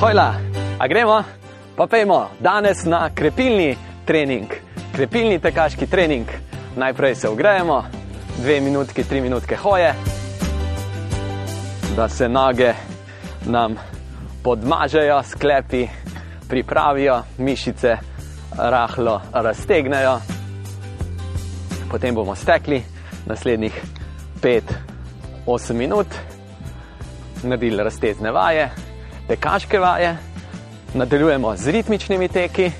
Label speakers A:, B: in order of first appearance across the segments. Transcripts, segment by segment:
A: Hojla, a gremo? Pa pojmo danes na krepilni trening, krepilni tekaški trening. Najprej se ugrajemo, dve minutki, tri minutke hoje, da se noge nam podmažejo, sklepi pripravijo, mišice rahlo raztegnejo. Potem bomo stekli naslednjih 5-8 minut, naredili raztezne vaje, tekaške vaje, nadaljujemo z ritmičnimi teki,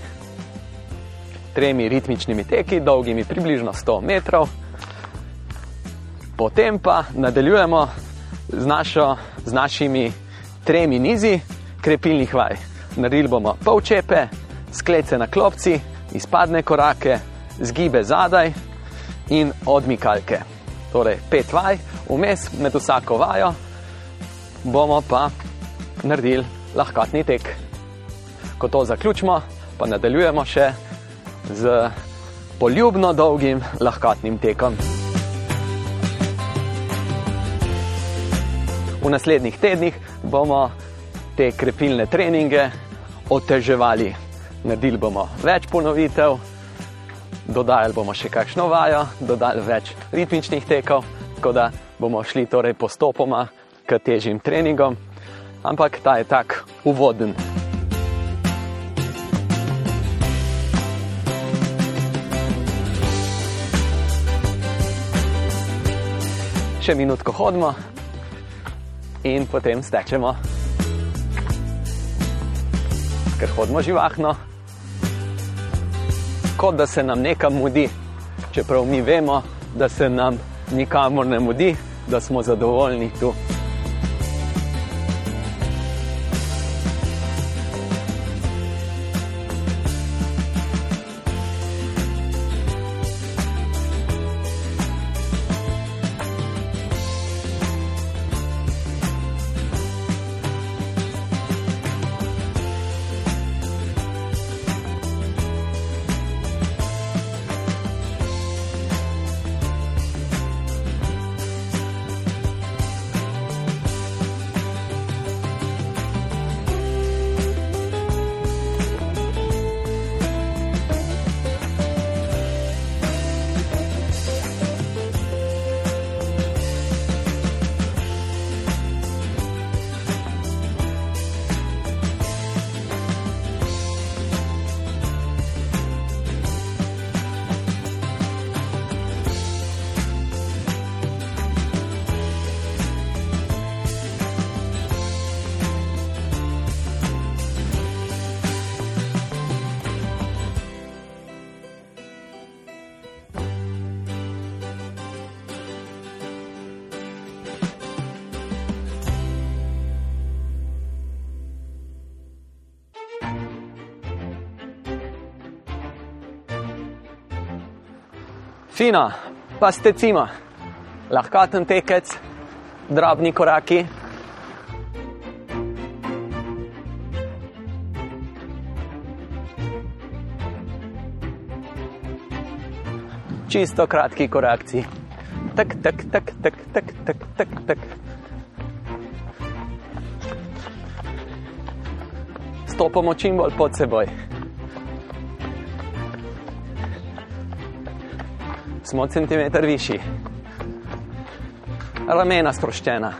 A: tremi ritmičnimi teki, dolgimi približno 100 metrov. Potem pa nadaljujemo z, našo, z našimi tremi nizi krepilnih vaj. Naredili bomo polčepe, sklece na klopci, izpadne korake, zgibe zadaj in odmikalke. Torej, pet vaj, vmes med vsako vajo bomo pa naredili lahkotni tek. Ko to zaključimo, pa nadaljujemo še z poljubno dolgim lahkotnim tekom. V naslednjih tednih bomo te krepilne treninge oteževali. Naredili bomo več ponovitev, dodajali bomo še kakšno vajo, dodali več ritmičnih tekov, tako da bomo šli torej postopoma k težjim treningom, ampak ta je tak uvoden. Še minutko hodimo in potem stečemo. Ker hodimo živahno, kot da se nam nekam mudi, čeprav mi vemo, da se nam nikamor ne mudi, da smo zadovoljni tu. Fino, pa ste cima, lahkoten tekec, drobni koraki. Čisto kratki korakci. Tak, tak, tak, tak, tak, tak, tak, tak. Stopamo čim bolj pod seboj. Smo centimeter višji, ramena sproščena.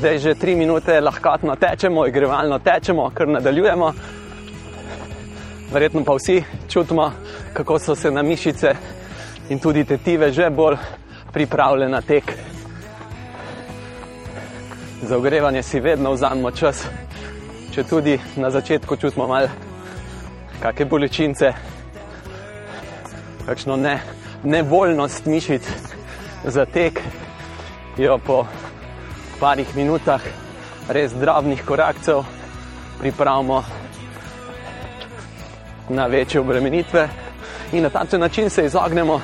B: Zdaj že tri minute lahkotno tečemo, igrevalno tečemo, kar nadaljujemo. Verjetno pa vsi čutimo, kako so se na mišice in tudi tetive že bolj pripravljene na tek. Za ogrevanje si vedno vzamemo čas, če tudi na začetku čutimo malo kakšne bolečince, kakšno ne, nevoljnost mišic za tek, jo po parih minutah res drobnih korakcev pripravimo na večje obremenitve in na ta način se izognemo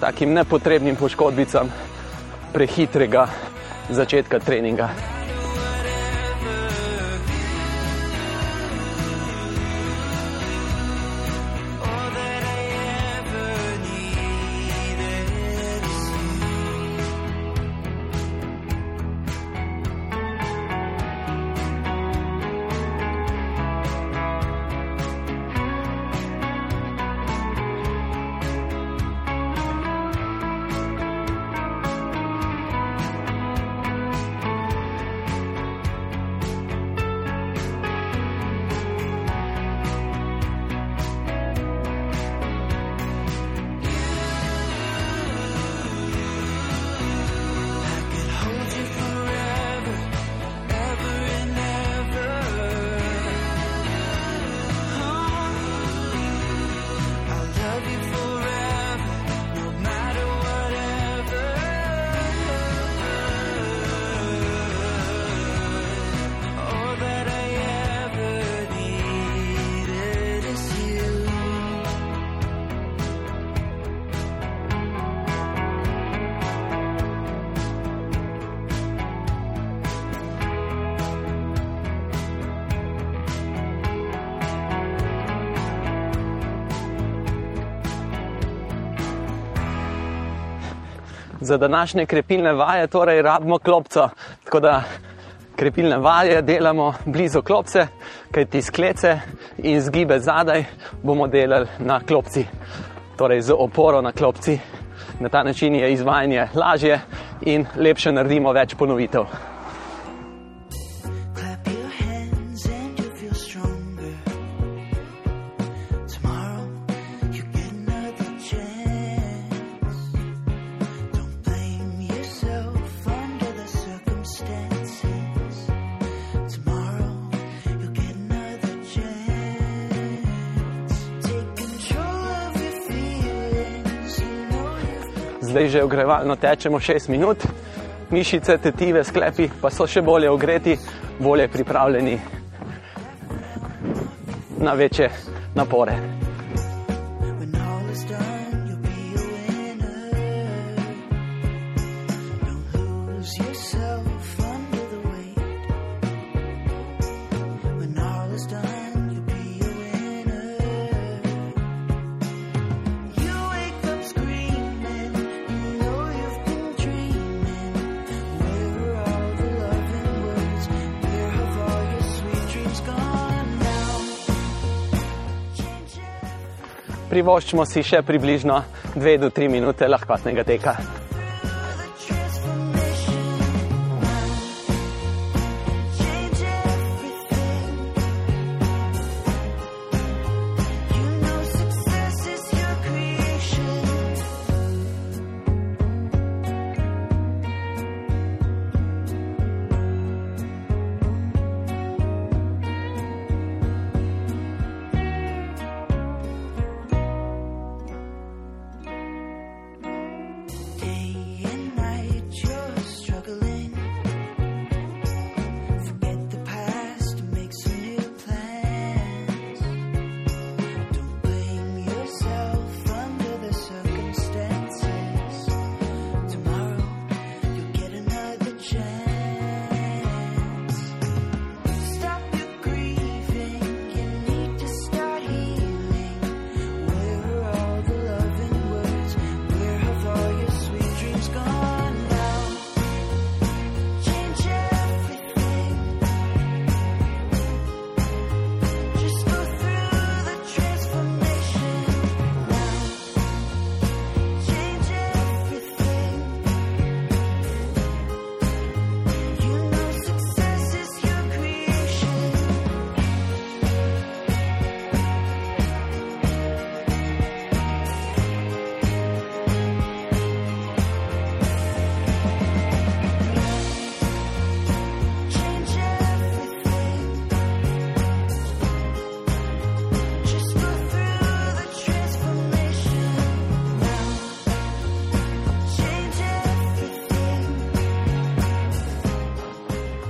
B: takim nepotrebnim poškodbicam prehitrega začetka treninga. Za današnje krepilne vaje, torej rabimo klopco. Tako da krepilne vaje delamo blizu klopce, kaj ti sklece in zgibe zadaj bomo delali na klopci, torej z oporo na klopci. Na ta način je izvajanje lažje in lepše naredimo več ponovitev. Že ogrevalno tečemo 6 minut, mišice, tetive, sklepi pa so še bolje ogreti, bolje pripravljeni na večje napore. Privoščimo si še približno 2 do 3 minute lahkotnega teka.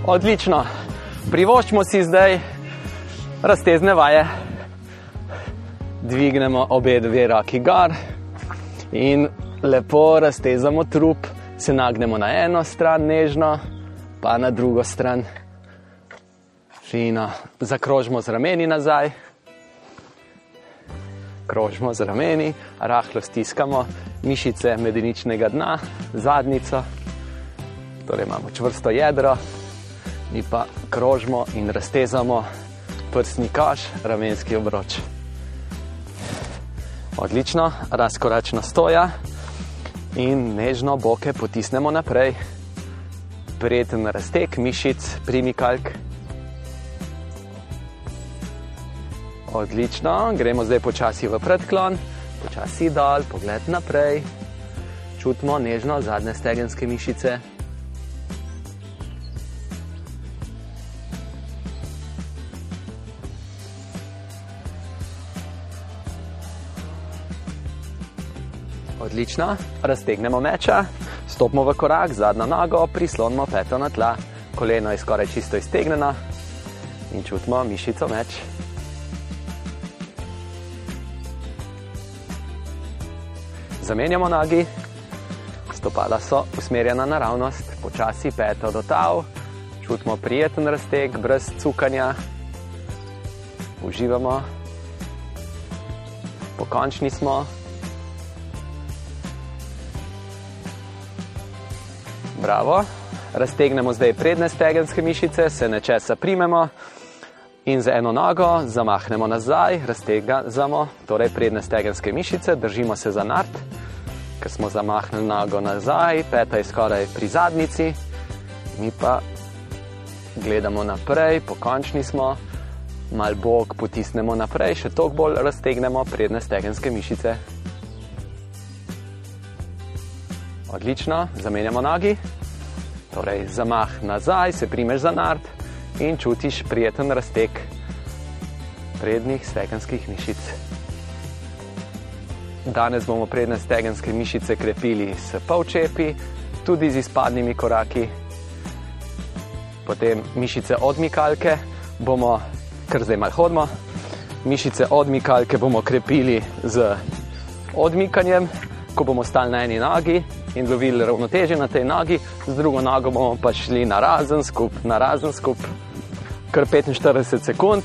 A: Odlično. Privoščimo si zdaj raztezne vaje. Dvignemo obe dve roki gor in lepo raztezamo trup, se nagnemo na eno stran, nežno, pa na drugo stran. Fino, zakrožimo z rameni nazaj, krožimo z rameni, rahlo stiskamo mišice medeničnega dna, zadnico, torej imamo čvrsto jedro, mi pa krožimo in raztezamo prsni koš, ramenski obroč. Odlično, razkoračno stoja in nežno boke potisnemo naprej. Prijeten raztek mišic, primikalk. Odlično, gremo zdaj počasi v predklon, počasi dol, pogled naprej. Čutimo nežno zadnje stegenske mišice. Odlično, raztegnemo meča, stopimo v korak, zadnjo nogo, prislonimo peto na tla, koleno je skoraj čisto iztegnjeno. In čutimo mišico meč. Zamenjamo nogi, stopala so usmerjena naravnost, počasi peto do tav, čutimo prijeten razteg, brez cukanja, uživamo, pokončni smo. Bravo. Raztegnemo zdaj prednje stegenske mišice, se nečesa primemo in z eno nogo zamahnemo nazaj, raztegamo torej prednje stegenske mišice, držimo se za nart, ker smo zamahnili nogo nazaj, peta je skoraj pri zadnici, mi pa gledamo naprej, pokončni smo, mal bok potisnemo naprej, še toliko bolj raztegnemo prednje stegenske mišice. Odlično, zamenjamo nogi. Torej, zamah nazaj, se primeš za nard in čutiš prijeten raztek prednjih stegenskih mišic. Danes bomo prednje stegenske mišice krepili s polčepi, tudi z izpadnimi koraki. Potem mišice odmikalke bomo, kar zdaj malo hodimo, mišice odmikalke bomo krepili z odmikanjem, ko bomo stali na eni nogi in lovili ravnoteže na tej nogi, z drugo nogo bomo pa šli na razen skup, na razen skup, kar 45 sekund.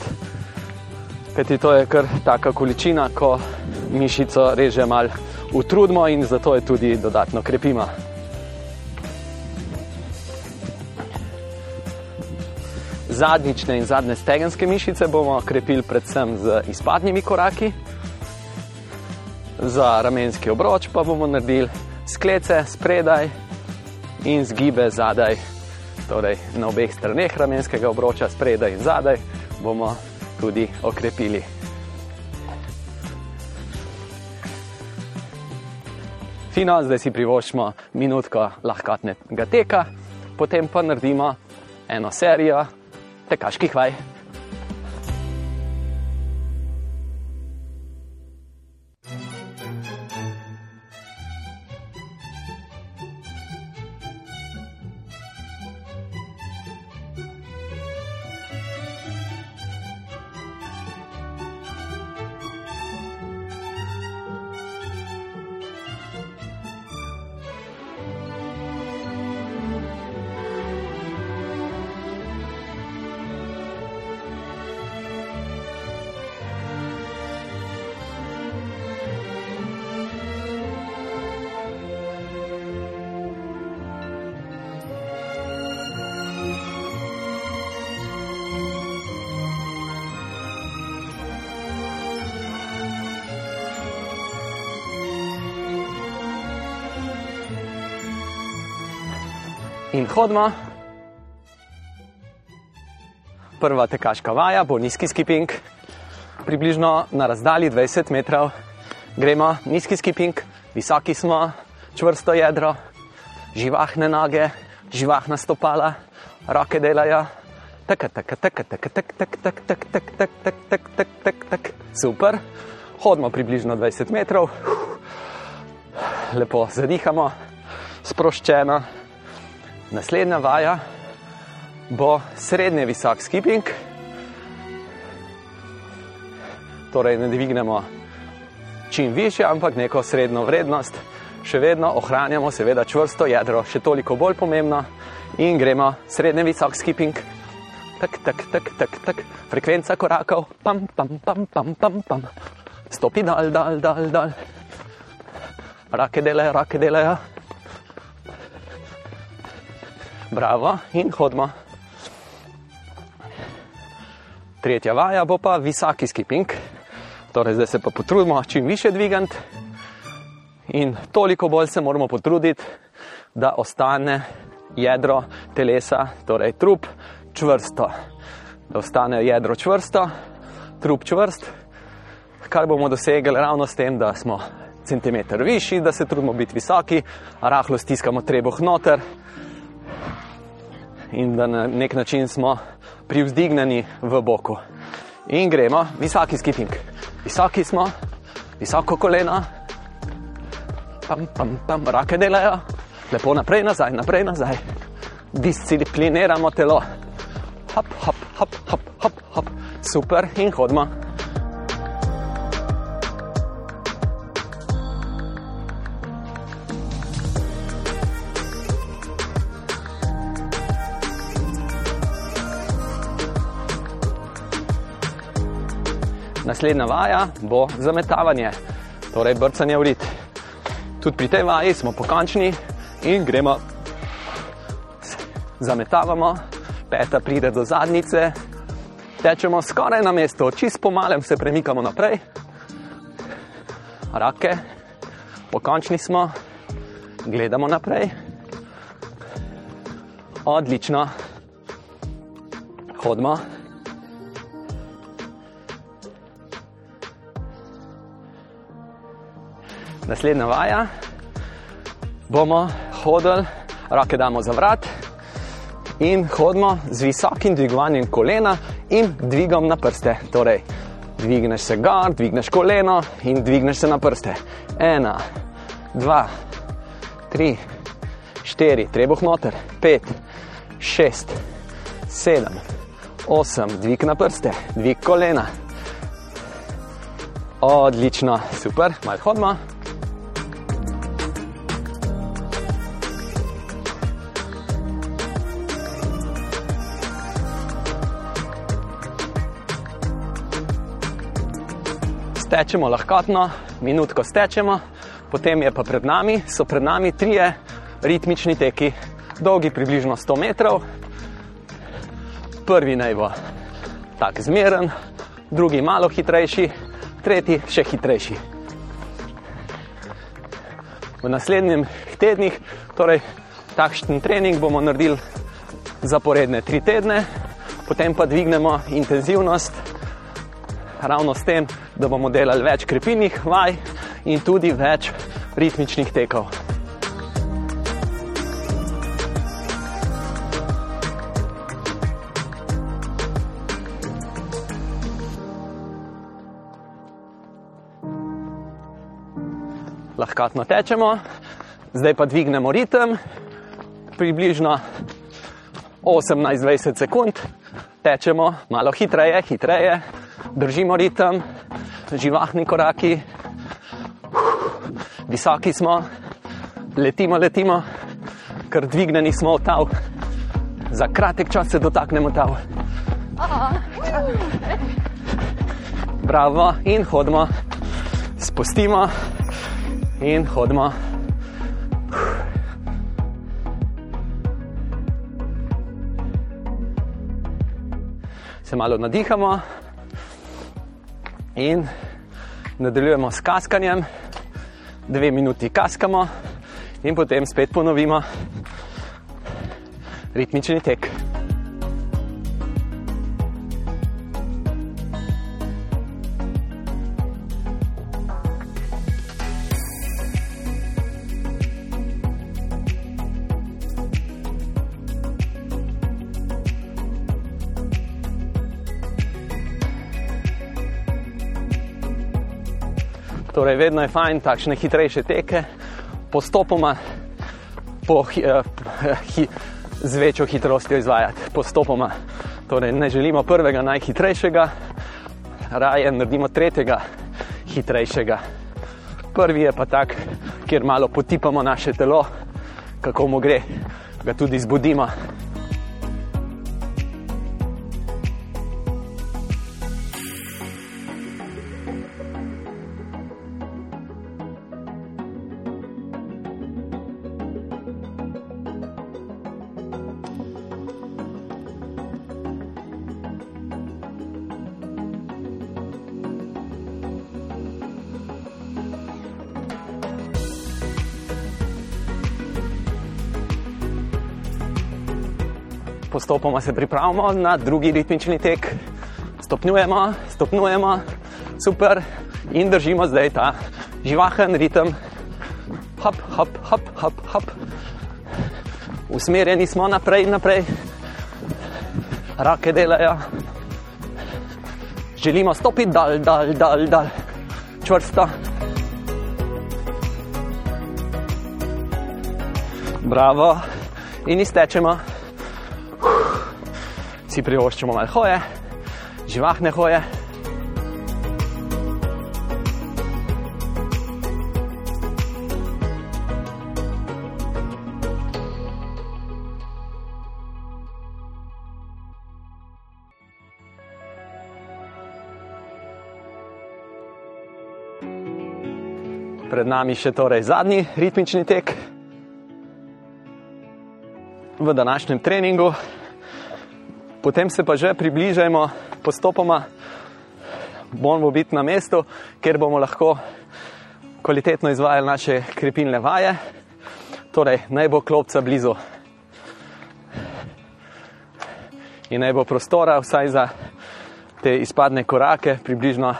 A: Kajti to je kar taka količina, ko mišico reže mal utrudimo in zato je tudi dodatno krepimo. Zadnjične in zadnje stegenske mišice bomo krepili predvsem z izpadnimi koraki. Za ramenski obroč pa bomo naredili sklece spredaj in zgibe zadaj, torej na obeh straneh ramenskega obroča, spredaj in zadaj, bomo tudi okrepili. Fino, zdaj si privoščimo minutko lahkotnega teka, potem pa naredimo eno serijo tekaških vaj. Hodimo. Prva tekaška vaja bo nizki skipping, približno na razdalji 20 metrov. Gremo nizki skipping, visoki smo, čvrsto jedro, živahne noge, živahna stopala, roke delajo. Tak, tak, tak, tak, tak, tak, tak, tak, tak, tak, tak, tak, tak, tak, tak, tak. Super. Hodimo približno 20 metrov, lepo zadihamo, sproščeno. Naslednja vaja bo srednje visok skipping. Torej, ne dvignemo čim više, ampak neko srednjo vrednost. Še vedno ohranjamo, seveda, čvrsto jedro, še toliko bolj pomembno, in gremo srednje visok skipping. Tak, tak, tak, tak, tak. Frekvenca korakov, pam, pam, pam, pam, pam, pam. Stopi dal, dal, dal, dal. Rake delajo, rake delajo. Bravo in hodimo. Tretja vaja bo pa visoki skipping. Torej, zdaj se pa potrudimo čim više dvigati in toliko bolj se moramo potruditi, da ostane jedro telesa, torej trup, čvrsto. Da ostane jedro čvrsto, trup čvrst, kar bomo dosegli ravno s tem, da smo centimeter višji, da se trudimo biti visoki, rahlo stiskamo trebuh noter in da na nek način smo privzdignjeni v boku. In gremo, visoki skipping. Visoki smo, visoko koleno, pam, pam, pam, rake delajo, lepo naprej, nazaj, naprej, nazaj. Discipliniramo telo. Hop, hop, hop, hop, hop, hop. super in hodimo. Naslednja vaja bo zametavanje, torej brcanje v rit. Tudi pri tej vaji smo pokončni in gremo, zametavamo, peta pride do zadnice, tečemo skoraj na mestu, čist po malem se premikamo naprej, rake, pokončni smo, gledamo naprej. Odlično, hodimo. Naslednja vaja, bomo hodili, roke damo za vrat in hodimo z visokim dvigovanjem kolena in dvigom na prste. Torej, dvigneš se gor, dvigneš koleno in dvigneš se na prste. Ena, dva, tri, štiri, trebuh noter, pet, šest, sedem, osem, dvig na prste, dvig kolena. Odlično, super, malo hodimo. Tečemo lahkotno, minutko stečemo, potem je pa pred nami, so pred nami trije ritmični teki, dolgi približno 100 metrov. Prvi naj bo tak zmeren, drugi malo hitrejši, tretji še hitrejši. V naslednjih tednih, torej takšen trening bomo naredili zaporedne tri tedne, potem pa dvignemo intenzivnost ravno s tem, da bomo delali več krepilnih vaj in tudi več ritmičnih tekov. Lahko tečemo, zdaj pa dvignemo ritem, približno 18-20 sekund, tečemo malo hitreje, hitreje, držimo ritem, živahni koraki, visoki smo, letimo, letimo, ker dvigneni smo v tav. Za kratek čas se dotaknemo tav. Bravo. In hodimo, spustimo. In hodimo. Se malo nadihamo in nadaljujemo s kaskanjem, dve minuti kaskamo in potem spet ponovimo ritmični tek. Torej, vedno je fajn takšne hitrejše teke, postopoma po, hi, hi, z večjo hitrostjo izvajati, postopoma. Torej, ne želimo prvega najhitrejšega, raje naredimo tretjega hitrejšega. Prvi je pa tak, kjer malo potipamo naše telo, kako mu gre, ga tudi zbudimo. Postopoma se pripravljamo na drugi ritmični tek. Stopnjujemo, stopnjujemo, super in držimo zdaj ta živahen ritem. Hop, hop, hop, hop, hop. Usmerjeni smo naprej in naprej, roke delajo. Želimo stopiti dal, dal, dal, dal, čvrsto. Bravo, in iztečemo si privoščimo malo hoje, živahne hoje. Pred nami še torej zadnji ritmični tek v današnjem treningu potem se pa že približajmo postopoma, bomo biti na mestu, kjer bomo lahko kvalitetno izvajali naše krepilne vaje. Torej, naj bo klopca blizu. In naj bo prostora vsaj za te izpadne korake, približno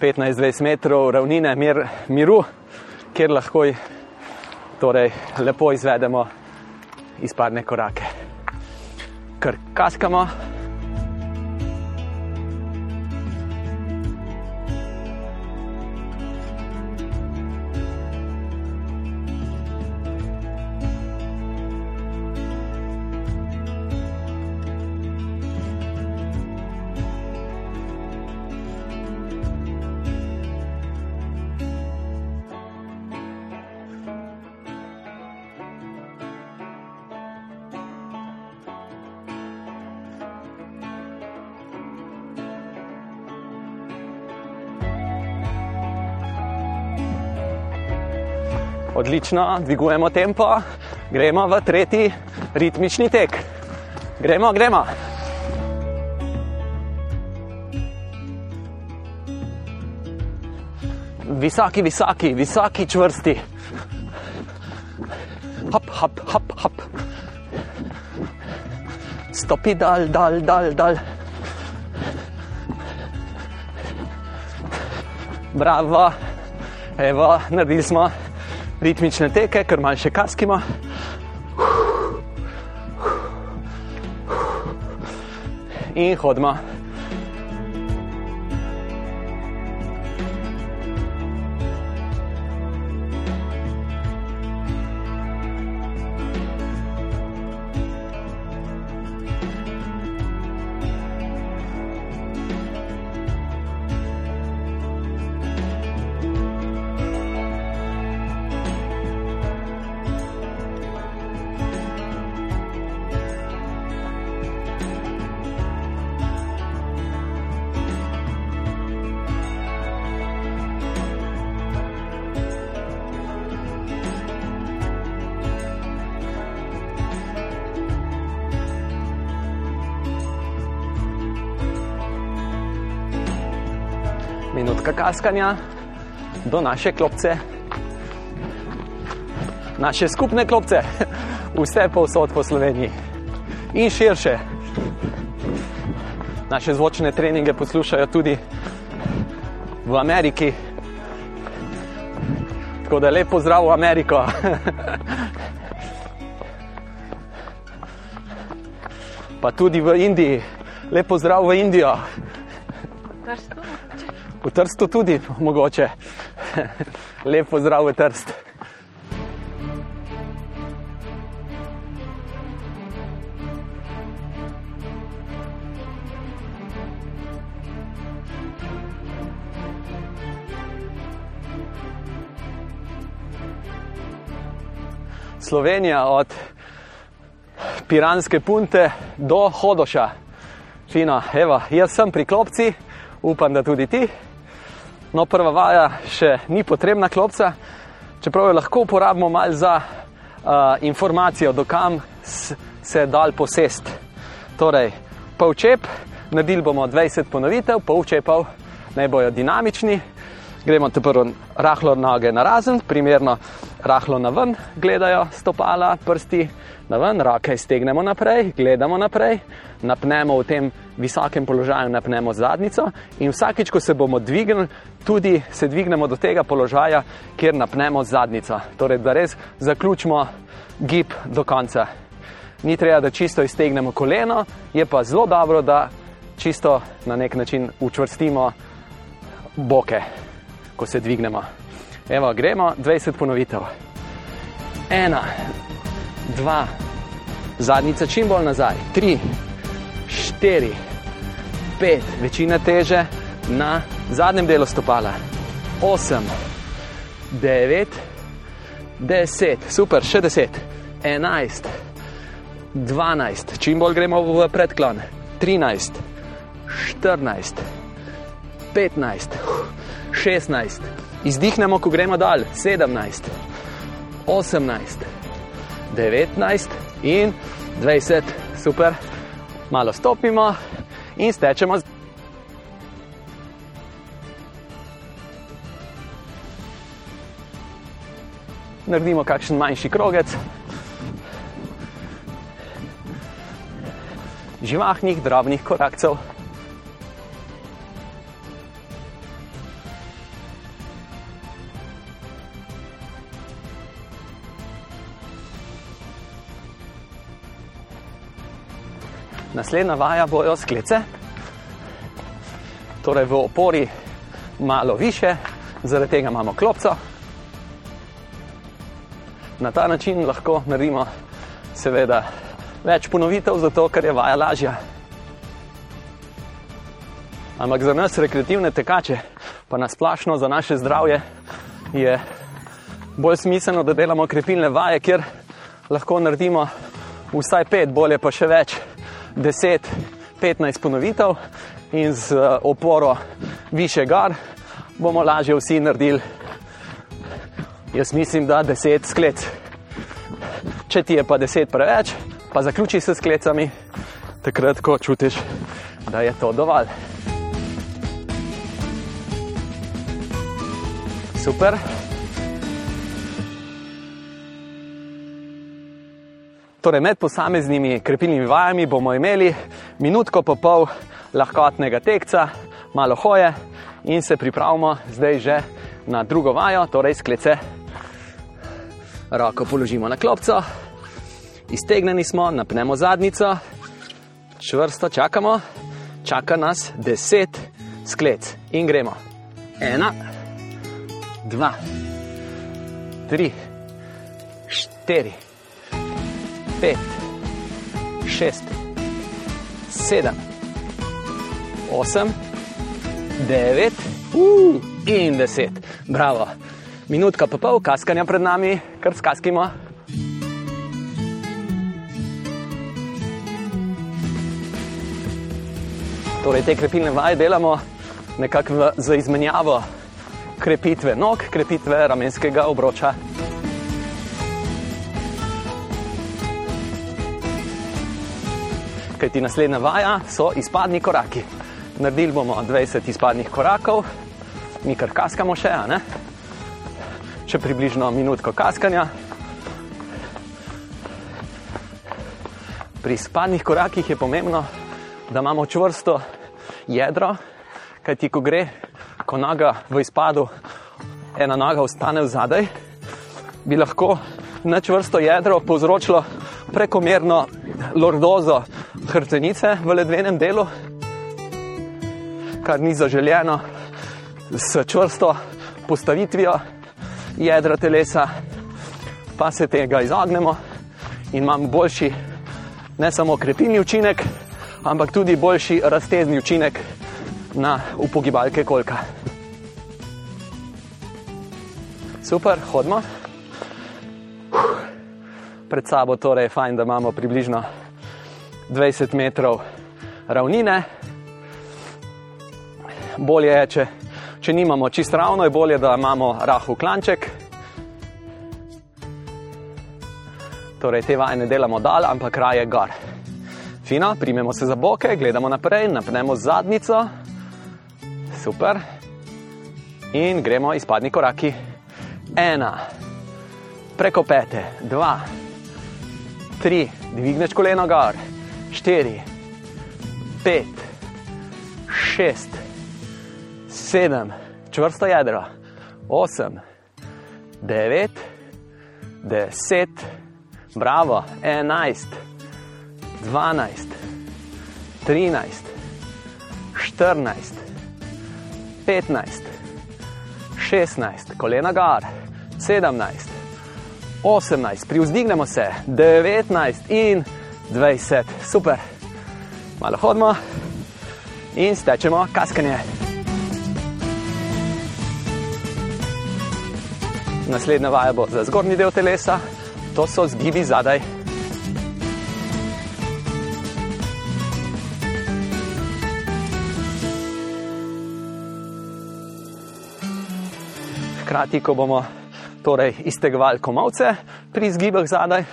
A: 15-20 metrov ravnine mir, miru, kjer lahko torej, lepo izvedemo izpadne korake kar kaskamo. Odlično, dvigujemo tempo, gremo v tretji ritmični tek. Gremo, gremo. Visoki, visoki, visoki, čvrsti. Hop, hop, hop, hop. Stopi dal, dal, dal, dal. Bravo, evo, naredili smo ritmične teke, ker malo še kaskimo. In hodimo. Kaskanja do naše klopce, naše skupne klopce, vse povsod po Sloveniji in širše. Naše zvočne treninge poslušajo tudi v Ameriki. Tako da lepo zdrav v Ameriko. Pa tudi v Indiji, lepo zdrav v Indijo v Trstu tudi mogoče. Lep pozdrav v Trst. Slovenija od piranske punte do Hodoša. Fino, evo, jaz sem pri klopci, upam, da tudi ti. No, prva vaja še ni potrebna klopca, čeprav jo lahko uporabimo malo za uh, informacijo, dokam se je dal posest. Torej, polčep, naredili bomo 20 ponovitev, polčepov naj bojo dinamični. Gremo te prvo rahlo noge na razen, primerno rahlo na ven, gledajo stopala, prsti na ven, roke iztegnemo naprej, gledamo naprej, napnemo v tem visokem položaju, napnemo zadnico in vsakič, ko se bomo dvignili, tudi se dvignemo do tega položaja, kjer napnemo zadnico. Torej, da res zaključimo gib do konca. Ni treba, da čisto iztegnemo koleno, je pa zelo dobro, da čisto na nek način učvrstimo boke, ko se dvignemo. Evo, gremo 20 ponovitev. Ena, dva, zadnjica čim bolj nazaj, tri, štiri, pet, večina teže na zadnjem delu stopala, osem, devet, deset, super, še deset, enajst, dvanajst, čim bolj gremo v predklon, trinajst, štirinajst, petnajst, šestnajst, izdihnemo, ko gremo dal, sedemnajst, osemnajst, devetnajst in dvajset, super, malo stopimo in stečemo. Naredimo kakšen manjši krogec. Živahnih, drobnih korakcev. Naslednja vaja bojo sklece, torej v opori malo više, zaradi tega imamo klopco. Na ta način lahko naredimo, seveda, več ponovitev, zato ker je vaja lažja. Ampak za nas, rekreativne tekače, pa nasplošno za naše zdravje, je bolj smiselno, da delamo krepilne vaje, kjer lahko naredimo vsaj pet, bolje pa še več 10-15 ponovitev in z eh, oporo više gar bomo lažje vsi naredili. Jaz mislim, da 10 sklec. Če ti je pa 10 preveč, pa zaključi se s klecami, takrat, ko čutiš, da je to dovolj. Super. Torej, med posameznimi krepilnimi vajami bomo imeli minutko pa pol lahkotnega tekca, malo hoje in se pripravimo zdaj že na drugo vajo, torej sklece. Roko položimo na klopco, iztegnjeni smo, napnemo zadnico, čvrsto čakamo, čaka nas deset sklec in gremo. Ena, dva, tri, štiri pet, šest, sedem, osem, devet uh, in deset. Bravo. Minutka pa pol, kaskanja pred nami, kar skaskimo. Torej, te krepilne vaje delamo nekako za izmenjavo krepitve nog, krepitve ramenskega obroča. Kajti naslednja vaja so izpadni koraki. Naredili bomo 20 izpadnih korakov, mi kar kaskamo še, ne? še približno minutko kaskanja. Pri izpadnih korakih je pomembno, da imamo čvrsto jedro, kajti ko gre, ko noga v izpadu, ena noga ostane v zadaj, bi lahko nečvrsto jedro povzročilo prekomerno lordozo hrbtenice v ledvenem delu, kar ni zaželjeno s čvrsto postavitvijo jedra telesa, pa se tega izognemo in imamo boljši, ne samo krepilni učinek, ampak tudi boljši raztezni učinek na upogibalke kolka. Super, hodimo. Pred sabo torej je fajn, da imamo približno 20 metrov ravnine. Bolje je, če, če nimamo čist ravno, je bolje, da imamo rahu klanček. Torej, te vaje ne delamo dal, ampak raje gor. Fino, primemo se za boke, gledamo naprej, napnemo zadnico. Super. In gremo izpadni koraki. Ena, preko pete, dva, tri, dvigneš koleno gor, štiri, pet, šest, sedem, čvrsto jedro, osem, devet, deset, bravo, enajst, dvanajst, trinajst, štirinajst, petnajst, šestnajst, kolena gor, sedemnajst. 18, privzdignemo se, 19 in 20, super. Malo hodimo in stečemo kaskanje. Naslednja vaja bo za zgornji del telesa, to so zgibi zadaj. Hkrati, ko bomo torej iztegovali komovce pri zgibah zadaj,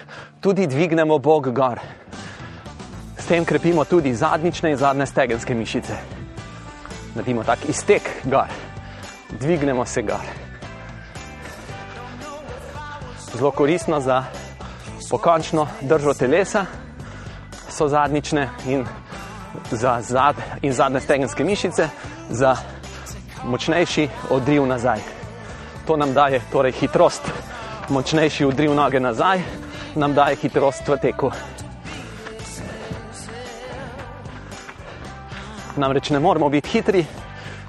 A: tudi dvignemo bog gor. S tem krepimo tudi zadnjične in zadnje stegenske mišice. Naredimo tak iztek gor, dvignemo se gor. Zelo koristno za pokončno držo telesa so zadnjične in, za zad, in zadnje stegenske mišice za močnejši odriv nazaj. To nam daje torej hitrost, močnejši udriv noge nazaj, nam daje hitrost v teku. Namreč ne moramo biti hitri,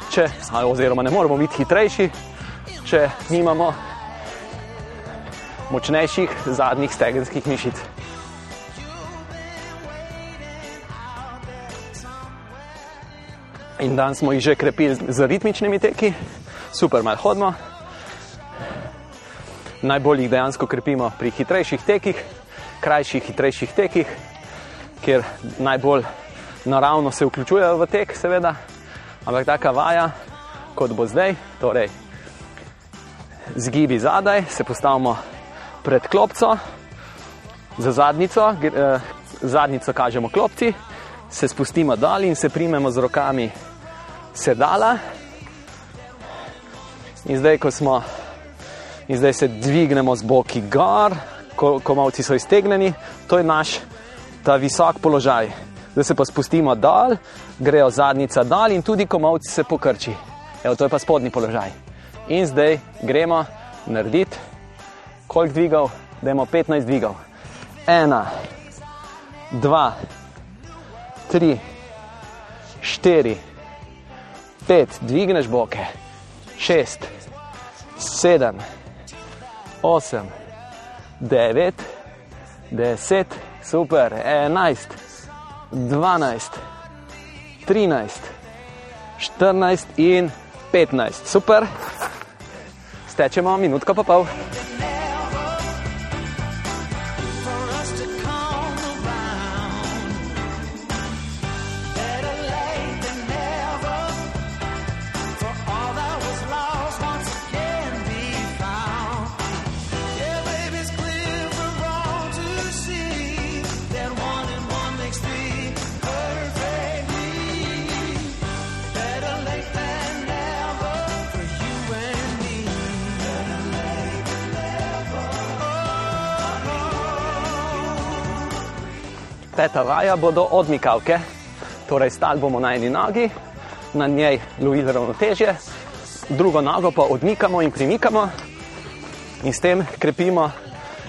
A: če, oziroma ne moramo biti hitrejši, če nimamo močnejših zadnjih stegenskih mišic. In dan smo jih že krepili z ritmičnimi teki, super, malo hodimo. Najbolj jih dejansko krepimo pri hitrejših tekih, krajših, hitrejših tekih, kjer najbolj naravno se vključujejo v tek, seveda. Ampak taka vaja, kot bo zdaj, torej zgibi zadaj, se postavimo pred klopco, za zadnico, eh, zadnico kažemo klopci, se spustimo dol in se primemo z rokami sedala. In zdaj, ko smo, in zdaj se dvignemo z boki gor, ko komovci so iztegnjeni, to je naš ta visok položaj. Zdaj se pa spustimo dol, grejo zadnica dol in tudi komovci se pokrči. Evo, to je pa spodnji položaj. In zdaj gremo narediti, koliko dvigov, da imamo 15 dvigov. Ena, dva, tri, štiri, pet, dvigneš boke, šest, sedem, osem, devet, deset, super, enajst, dvanajst, trinajst, štirinajst in petnajst, super. Stečemo minutko pa pol. Peta vaja bodo odmikavke, torej stali bomo na eni nogi, na njej lovili ravnotežje, drugo nogo pa odmikamo in premikamo in s tem krepimo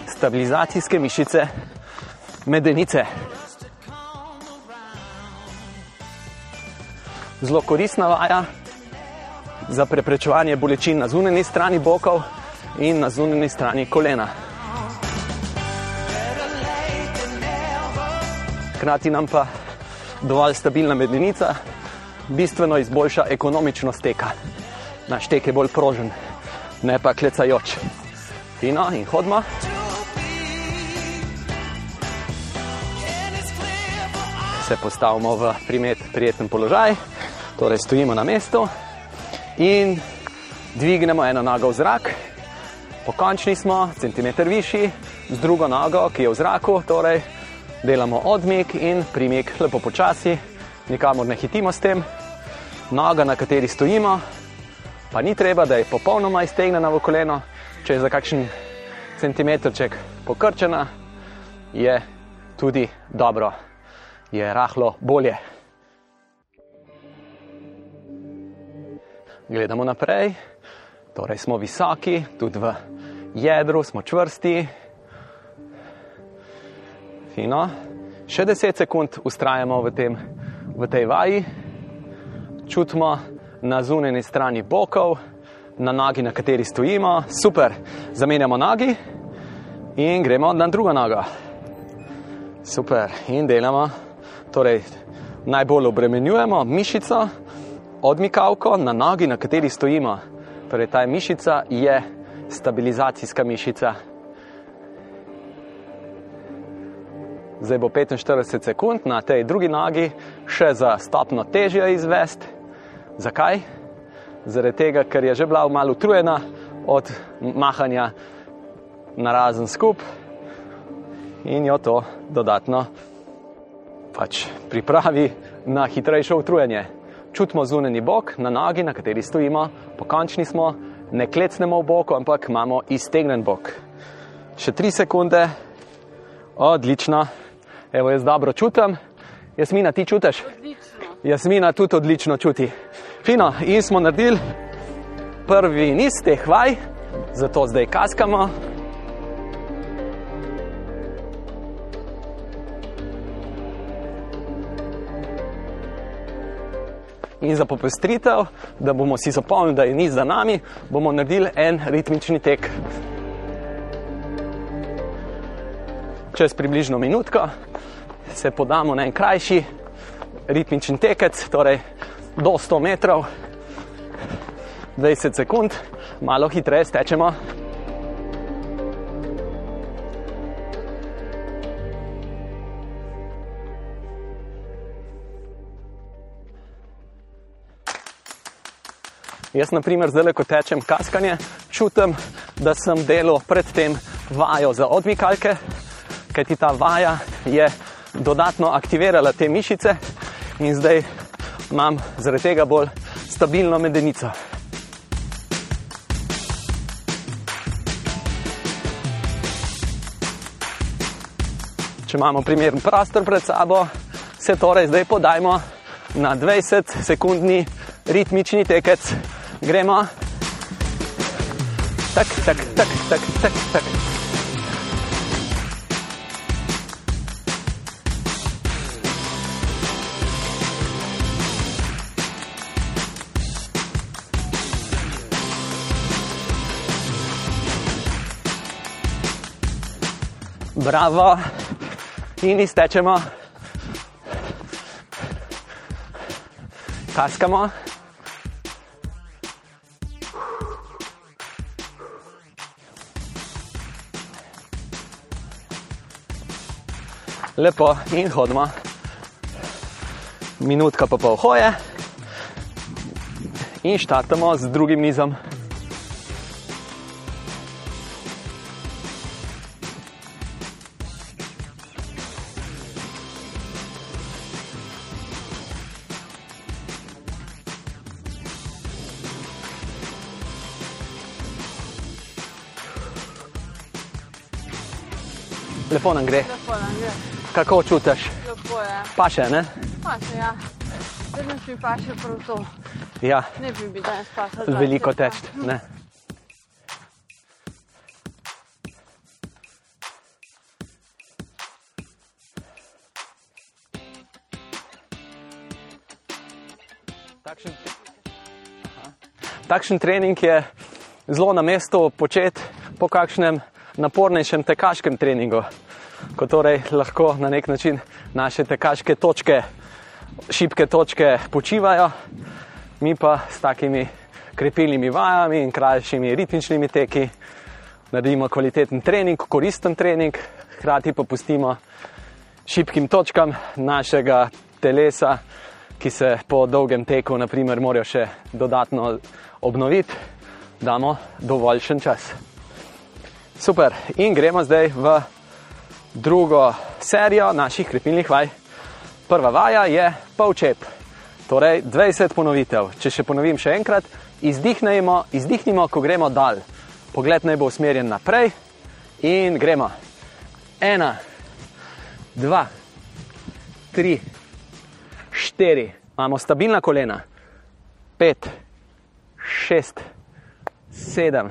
A: stabilizacijske mišice medenice. Zelo koristna vaja za preprečevanje bolečin na zunanji strani bokov in na zunanji strani kolena. hkrati nam pa dovolj stabilna medenica, bistveno izboljša ekonomičnost teka. Naš tek je bolj prožen, ne pa klecajoč. Fino in hodimo. Se postavimo v primet, prijeten položaj, torej stojimo na mestu in dvignemo eno nogo v zrak. Pokončni smo, centimeter višji, z drugo nogo, ki je v zraku, torej delamo odmik in primik, lepo počasi, nikamor ne hitimo s tem. Noga, na kateri stojimo, pa ni treba, da je popolnoma iztegnjena v koleno, če je za kakšen centimetrček pokrčena, je tudi dobro, je rahlo bolje. Gledamo naprej, torej smo visoki, tudi v jedru smo čvrsti. Fino. Še 10 sekund ustrajamo v, tem, v tej vaji, čutimo na zunanji strani bokov, na nogi, na kateri stojimo, super, zamenjamo nogi in gremo na drugo nogo. Super, in delamo. Torej, najbolj obremenjujemo mišico, odmikavko na nogi, na kateri stojimo. Torej, ta mišica je stabilizacijska mišica. Zdaj bo 45 sekund na tej drugi nogi, še za stopno težje izvesti. Zakaj? Zaradi tega, ker je že bila malo utrujena od mahanja na razen skup in jo to dodatno pač pripravi na hitrejše utrujenje. Čutimo zunani bok na nogi, na kateri stojimo, pokončni smo, ne klecnemo v bok, ampak imamo iztegnen bok. Še tri sekunde, odlično, evo jaz dobro čutim, Jasmina, ti čutiš? Jasmina tudi odlično čuti. Fino, in smo naredili prvi niz teh vaj, zato zdaj kaskamo. In za popestritev, da bomo si zapomnili, da je niz za nami, bomo naredili en ritmični tek. Čez približno minutko se podamo na en krajši ritmični tekec, torej do 100 metrov, 20 sekund, malo hitreje stečemo. Jaz, na primer, zdaj, ko tečem kaskanje, čutim, da sem delal predtem vajo za odmikalke, kajti ta vaja je dodatno aktivirala te mišice in zdaj imam zaradi tega bolj stabilno medenico. Če imamo primeren prostor pred sabo, se torej zdaj podajmo na 20 sekundni ritmični tekec. Gremo. Tak, tak, tak, tak, tak, tak. Bravo, in iztečemo, kaskamo. Lepo. In hodimo, minutka pa pol hoje. In štartamo z drugim nizom. Lepo nam gre.
C: Lepo nam gre.
A: Kako čutiš?
C: Lepo je.
A: Pa še ne?
C: Pa še ja. Danes mi pa še prav to.
A: Ja,
C: Ne bi bi danes pasal.
A: veliko teč. Ne. Takšen, Aha. Takšen trening je zelo na mestu početi po kakšnem napornejšem tekaškem treningu, ko torej lahko na nek način naše tekaške točke, šibke točke počivajo, mi pa s takimi krepilnimi vajami in krajšimi ritmičnimi teki naredimo kvaliteten trening, koristen trening, hkrati pa pustimo šibkim točkam našega telesa, ki se po dolgem teku, naprimer, morajo še dodatno obnoviti, damo dovoljšen čas. Super, in gremo zdaj v drugo serijo naših krepilnih vaj. Prva vaja je polčep, torej 20 ponovitev. Če še ponovim še enkrat, izdihnemo, izdihnimo, ko gremo dal. Pogled naj bo usmerjen naprej in gremo. Ena, dva, tri, štiri, imamo stabilna kolena, pet, šest, sedem,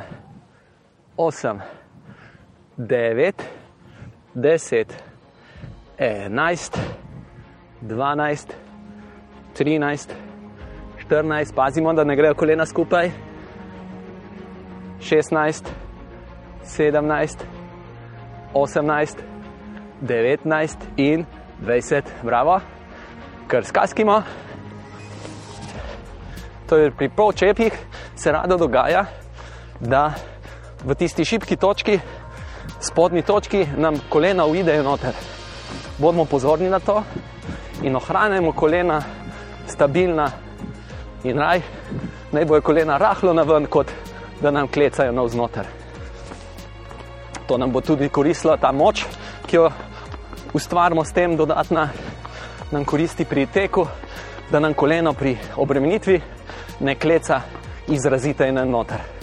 A: osem, devet, deset, enajst, dvanajst, trinajst, štirinajst, pazimo, da ne grejo kolena skupaj, šestnajst, sedemnajst, osemnajst, devetnajst in dvajset, bravo, kar skaskimo. To je pri polčepih se rado dogaja, da v tisti šibki točki, spodnji točki, nam kolena uidejo noter. Bodimo pozorni na to in ohranjamo kolena stabilna in raj, naj bojo kolena rahlo na ven, kot da nam klecajo navznoter. To nam bo tudi koristila ta moč, ki jo ustvarjamo s tem, dodatna nam koristi pri teku, da nam koleno pri obremenitvi ne kleca izrazito in noter.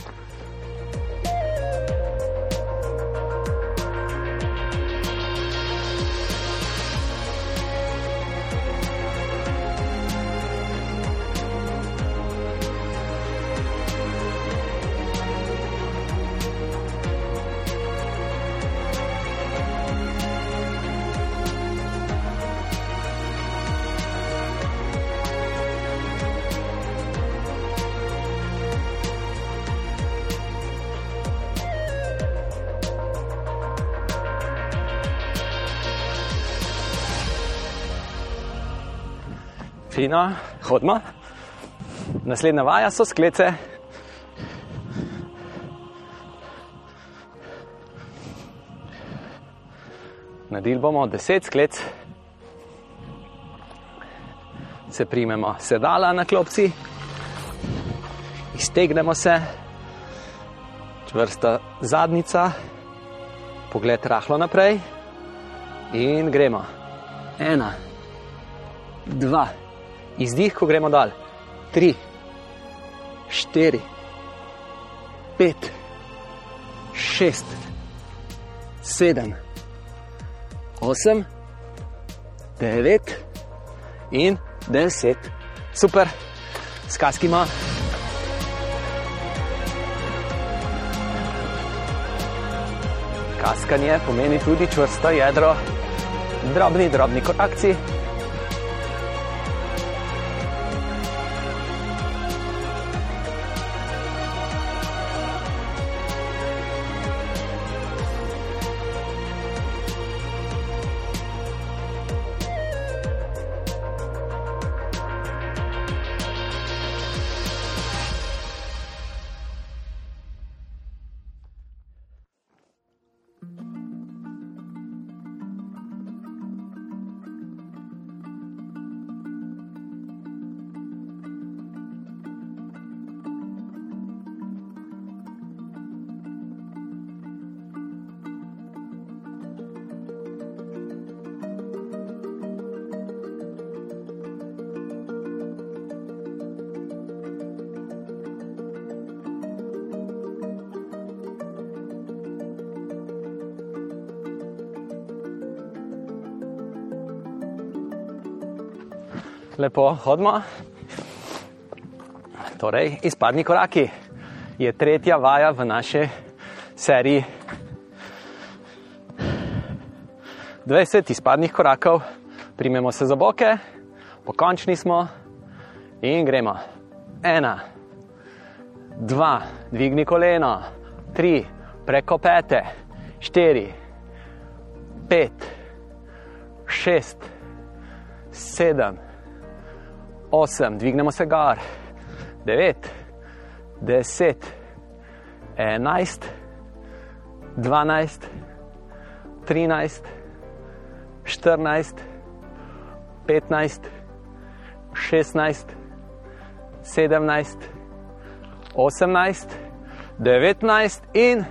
A: Fino, hodimo. Naslednja vaja so sklece. Naredili bomo 10 sklec, se primemo sedala na klopci, iztegnemo se, čvrsta zadnica, pogled rahlo naprej in gremo. Ena, dva, izdih, ko gremo dal. Tri, štiri, pet, šest, sedem, osem, devet in deset. Super, skaskima. Kaskanje pomeni tudi čvrsto jedro, drobni, drobni korakci. Lepo hodimo. Torej, izpadni koraki je tretja vaja v naši seriji. 20 izpadnih korakov, primemo se za boke, pokončni smo in gremo. Ena, dva, dvigni koleno, tri, preko pete, štiri, pet, šest, sedem, osem, dvignemo se gor, devet, deset, enajst, dvanajst, trinajst, 14, 15, 16, 17, 18, 19 in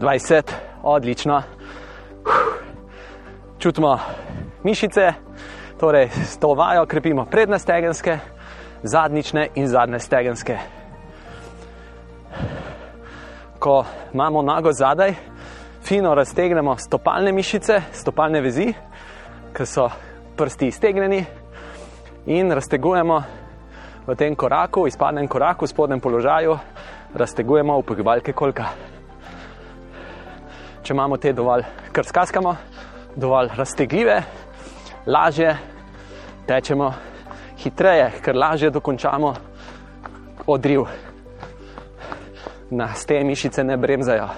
A: 20. Odlično. Čutimo mišice, torej s to vajo krepimo prednje stegenske, zadnjične in zadnje stegenske. Ko imamo nago zadaj, fino raztegnemo stopalne mišice, stopalne vezi, ki so prsti iztegnjeni, in raztegujemo v tem koraku, izpadnem koraku, spodnjem položaju, raztegujemo upogibalke kolka. Če imamo te dovolj, kar skaskamo, dovolj raztegljive, lažje tečemo, hitreje, ker lažje dokončamo odriv. Nas te mišice ne bremzajo.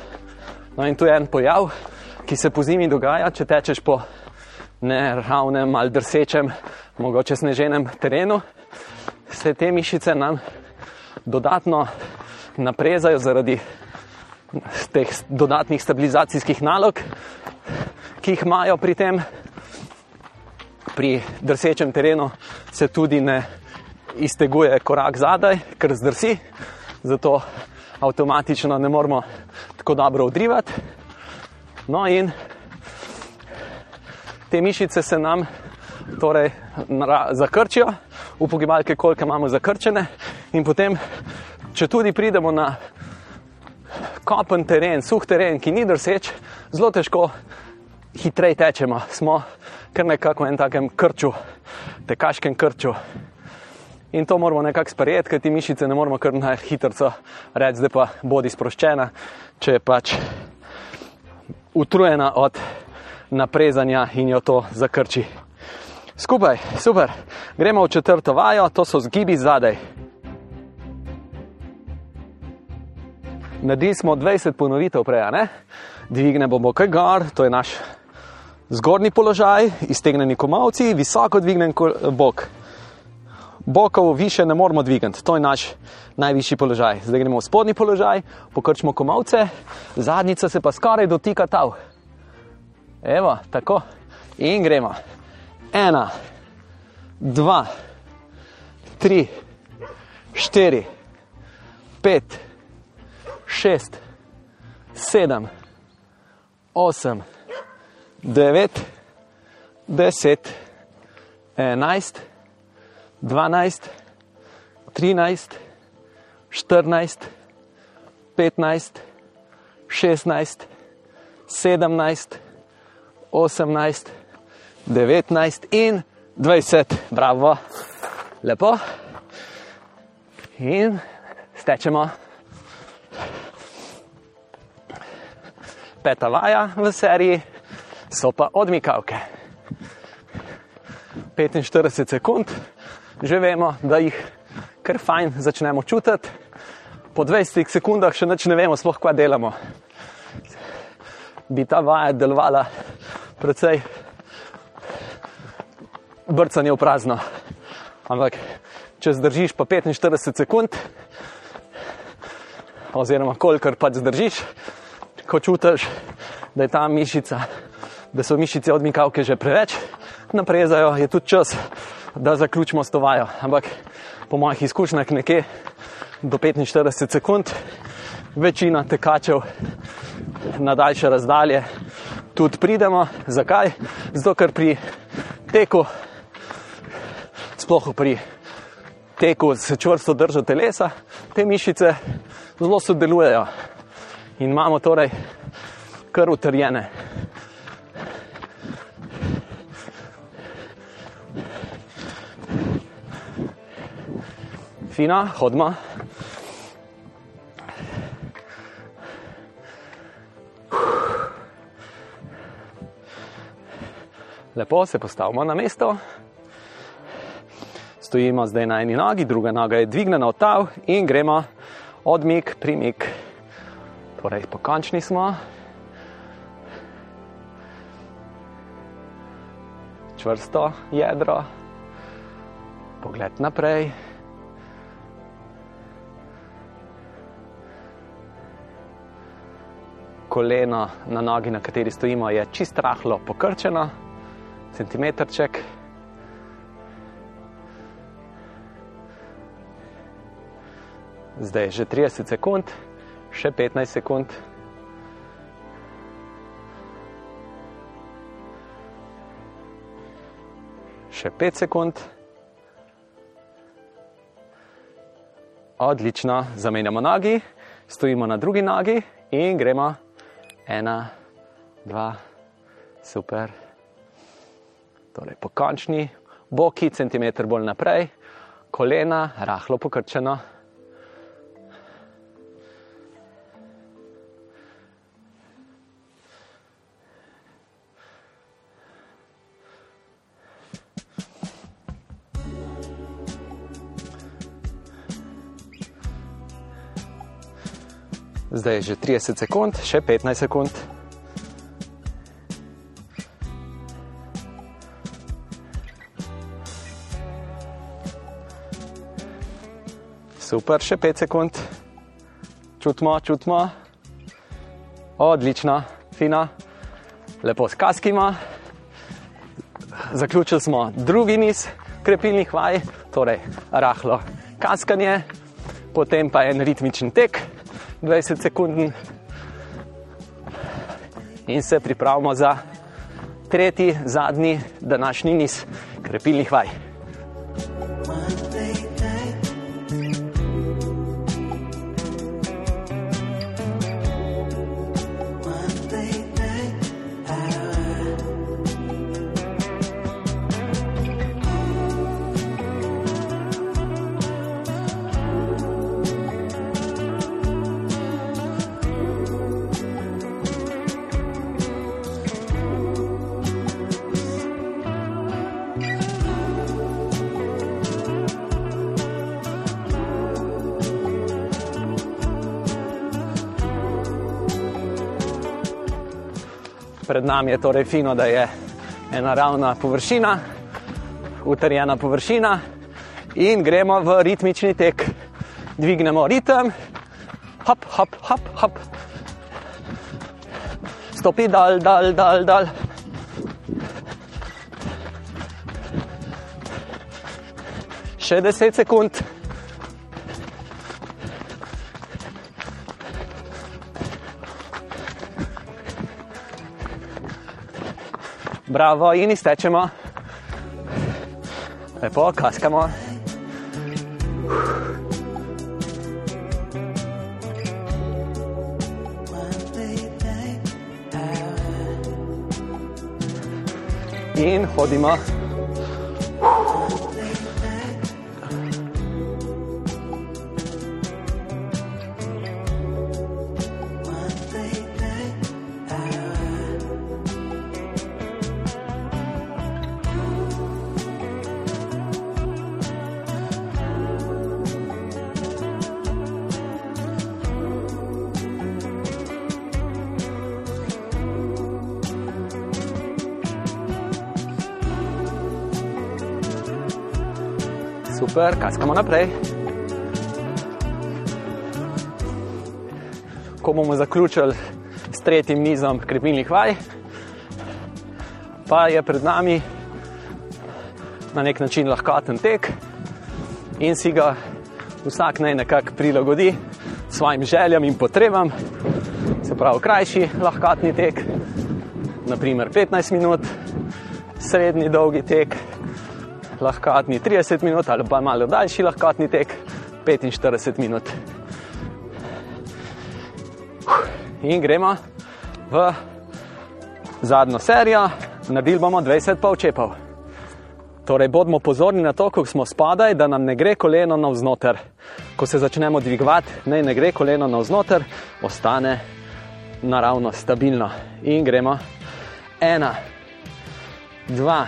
A: No, in tu je en pojav, ki se po zimi dogaja, če tečeš po neravnem ali drsečem, mogoče sneženem terenu, se te mišice nam dodatno naprezajo zaradi teh dodatnih stabilizacijskih nalog, ki jih imajo pri tem. Pri drsečem terenu se tudi ne izteguje korak zadaj, ker zdrsi, zato avtomatično ne moremo tako dobro odrivati. No, in te mišice se nam torej zakrčijo, upogibalke, koliko imamo zakrčene, in potem, če tudi pridemo na kopen teren, suh teren, ki ni drseč, zelo težko hitreje tečemo. Smo kar nekako v enem takem krču, tekaškem krču. In to moramo nekako sprejeti, ker ti mišice ne moramo kar na hitro reči, da pa bodi sproščena, če je pač utrujena od naprezanja in jo to zakrči. Skupaj, super. Gremo v četrto vajo, to so zgibi zadaj. Naredili smo 20 ponovitev prej, ne? Dvignemo bok gor, to je naš zgornji položaj, iztegnjeni komovci, visoko dvignen bok. Bokov više ne moramo dvigati, to je naš najvišji položaj. Zdaj gremo v spodnji položaj, pokrčimo komovce, zadnjica se pa skoraj dotika tav. Evo, tako. In gremo. Ena, dva, tri, štiri, pet, šest, sedem, osem, devet, deset, enajst, dvanajst, trinajst, štirinajst, petnajst, šestnajst, sedemnajst, 18, 19 in 20. Bravo, lepo. In stečemo. Peta vaja v seriji so pa odmikavke. 45 sekund, že vemo, da jih kar fajn začnemo čutiti, po 20 sekundah še nič ne vemo, sploh kva delamo. Bi ta vaja delovala precej brcanje v prazno. Ampak, če zdržiš pa 45 sekund, oziroma kolikor pač zdržiš, ko čutiš, da je ta mišica, da so mišice odmikavke že preveč naprezajo, je tudi čas, da zaključimo s to vajo. Ampak po mojih izkušnjah nekje do 45 sekund, večina tekačev na daljše razdalje tudi pridemo. Zakaj? Zato, ker pri teku, sploh pri teku s čvrsto držo telesa, te mišice zelo sodelujejo in imamo torej kar utrjene. Fina, hodma. Lepo se postavimo na mesto. Stojimo zdaj na eni nogi, druga noga je dvignjena od tav in gremo odmik, primik. Torej, pokončni smo. Čvrsto jedro, pogled naprej. Koleno na nogi, na kateri stojimo, je čist rahlo pokrčeno centimetrček. Zdaj je že 30 sekund, še 15 sekund. Še 5 sekund. Odlično, zamenjamo nogi, stojimo na drugi nogi in gremo. Ena, dva, super. Torej, pokončni, boki, centimeter bolj naprej, kolena, rahlo pokrčeno. Zdaj je že 30 sekund, še 15 sekund. Super, še 5 sekund. Čutimo, čutimo. Odlično, fino, lepo skaskimo. Zaključili smo drugi niz krepilnih vaj, torej rahlo kaskanje, potem pa en ritmičen tek. 20 sekund in se pripravimo za tretji, zadnji današnji niz krepilnih vaj. Nami je torej fino, da je ena ravna površina, utrjena površina in gremo v ritmični tek. Dvignemo ritem, hop, hop, hop, hop. Stopi dal, dal, dal, dal. Še 10 sekund. Bravo, in iztečemo. Lepo, kaskamo. In hodimo. Super, kaskamo naprej. Ko bomo zaključili s tretjim nizom krepilnih vaj, pa je pred nami na nek način lahkoten tek in si ga vsak naj nekako prilagodi svojim željam in potrebam. Se pravi, krajši lahkotni tek, naprimer 15 minut, srednji dolgi tek, lahkotni 30 minut ali pa malo daljši lahkotni tek 45 minut. In gremo v zadnjo serijo, naredili bomo 20 polčepov. Torej, bodimo pozorni na to, ko smo spadaj, da nam ne gre koleno navznoter. Ko se začnemo dvigovati, naj ne gre koleno navznoter, ostane naravno stabilno. In gremo. Ena, dva,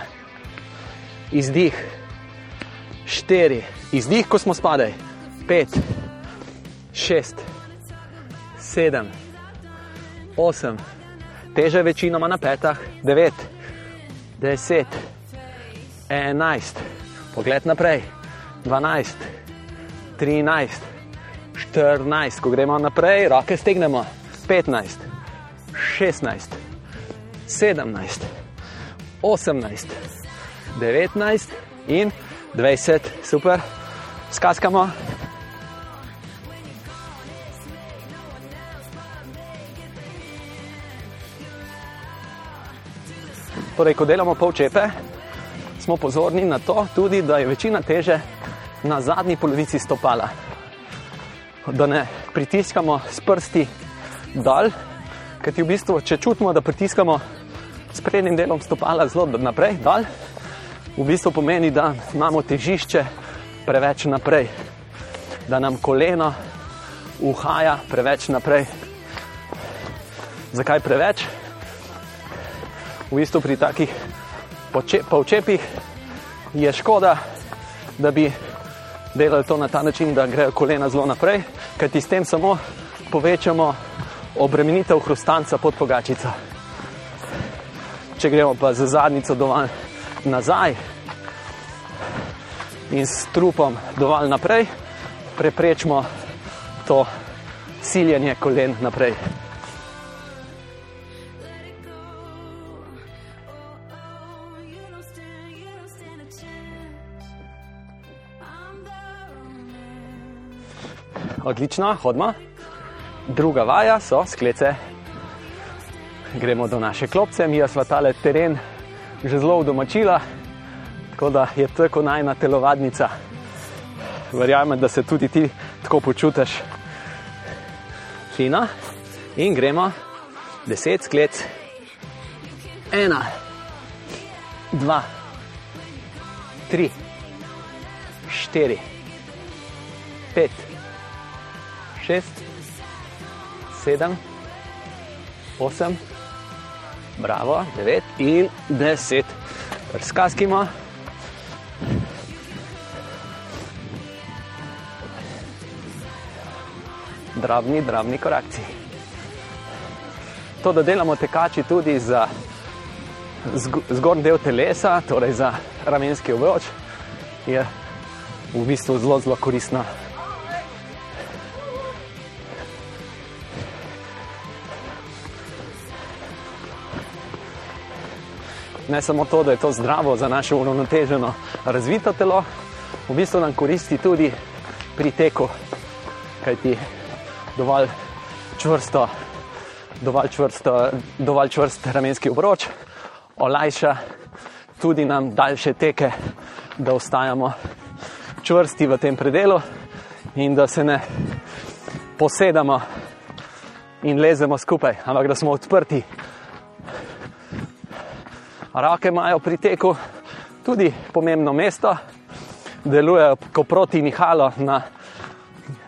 A: izdih, štiri, izdih, ko smo spadaj, pet, šest, sedem, osem, teže večinoma na petah, devet, deset, enajst, pogled naprej, dvanajst, trinajst, štirinajst, ko gremo naprej, roke stegnemo, petnajst, šestnajst, sedemnajst. 18, 19 in 20, super, skaskamo. Torej, ko delamo polčepe, smo pozorni na to, tudi, da je večina teže na zadnji polovici stopala. Da ne pritiskamo s prsti dol, ker v bistvu, če čutimo, da pritiskamo s prednjim delom stopala zelo naprej, dol, v bistvu pomeni, da imamo težišče preveč naprej, da nam koleno uhaja preveč naprej. Zakaj preveč? V bistvu pri takih polčepih je škoda, da bi delali to na ta način, da grejo kolena zelo naprej, kajti s tem samo povečamo obremenitev hrustanca pod pogačico. Če gremo pa z zadnico dovolj nazaj in s trupom dovolj naprej, preprečimo to siljenje kolen naprej.
B: You don't stand, you don't stand a chance. I'm the romance.
A: Odlično, hodimo. Druga vaja so sklece. Gremo do naše klopce, mi smo tale teren že zelo udomačila, tako da je tako najna telovadnica. Verjamem, da se tudi ti tako počutiš. Fina. In gremo, deset sklec. Ena, dva, tri, štiri, pet, šest, sedem, osem, bravo, devet in deset. Razkaskimo. Drobni, drobni korakci. To, da delamo tekači tudi za zg- zgornji del telesa, torej za ramenski obroč, je v bistvu zelo, zelo koristno. Ne samo to, da je to zdravo za naše uravnoteženo, razvito telo, v bistvu nam koristi tudi pri teku, kajti dovolj čvrsto, dovolj, čvrsto, dovolj čvrst ramenski obroč olajša tudi nam daljše teke, da ostajamo čvrsti v tem predelu in da se ne posedamo in lezemo skupaj, ampak da smo odprti. Roke imajo pri teku tudi pomembno mesto, delujejo kot proti nihalo na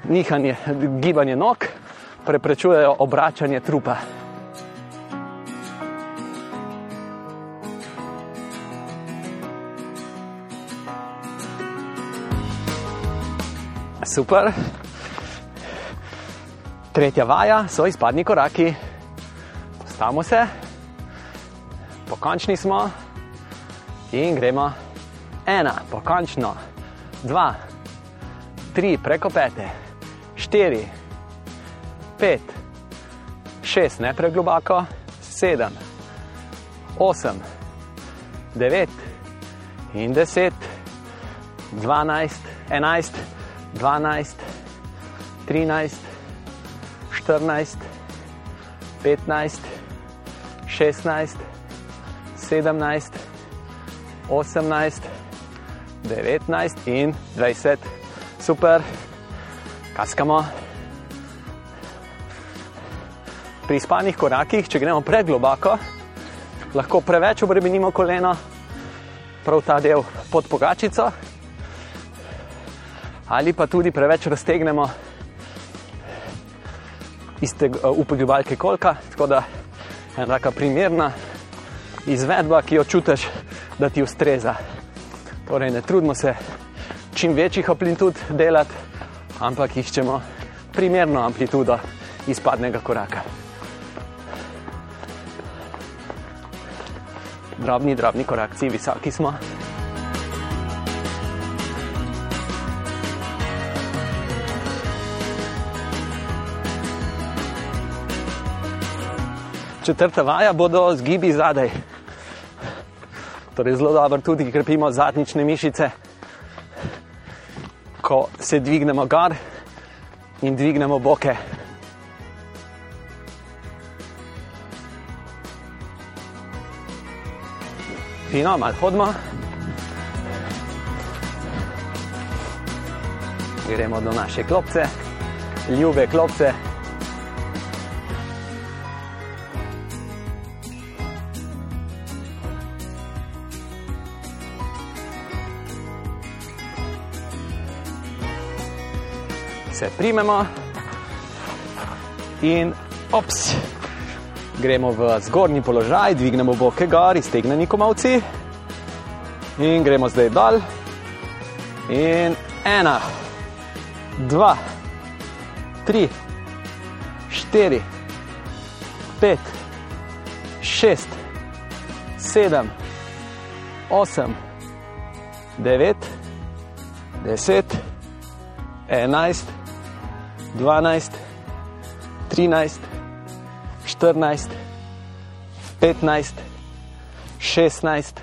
A: nihanje, gibanje nog, preprečujejo obračanje trupa. Super. Tretja vaja so izpadni koraki. Postavimo se, pokončni smo in gremo. Ena, pokončno, dva, tri, preko pete, štiri, pet, šest, ne pregloboko, sedem, osem, devet in deset, dvanajst, enajst, dvanajst, trinajst, štirinajst, petnajst, šestnajst, sedemnajst, osemnajst, devetnajst in dvajset. Super, kaskamo. Pri spanih korakih, če gremo pregloboko, lahko preveč obremenimo koleno, prav ta del pod pogačico, ali pa tudi preveč raztegnemo iz upogibalke kolka, tako da je ena primerna izvedba, ki jo čutiš, da ti ustreza. Torej, ne trudimo se čim večjih amplitud delati, ampak iščemo primerno amplitudo izpadnega koraka. Drobni, drobni korakci, visoki smo. Četrta vaja bodo zgibi zadaj. Torej, zelo dobro tudi krepimo zadnjične mišice, ko se dvignemo gor in dvignemo boke. Fino, malo hodimo. Gremo do naše klopce, ljube klopce. Primemo in ops, gremo v zgornji položaj, dvignemo boke gor, iztegneni komovci in gremo zdaj dol. In ena, dva, tri, štiri, pet, šest, sedem, osem, devet, deset, enajst, dvanajst, trinajst, štirinajst, petnajst, šestnajst,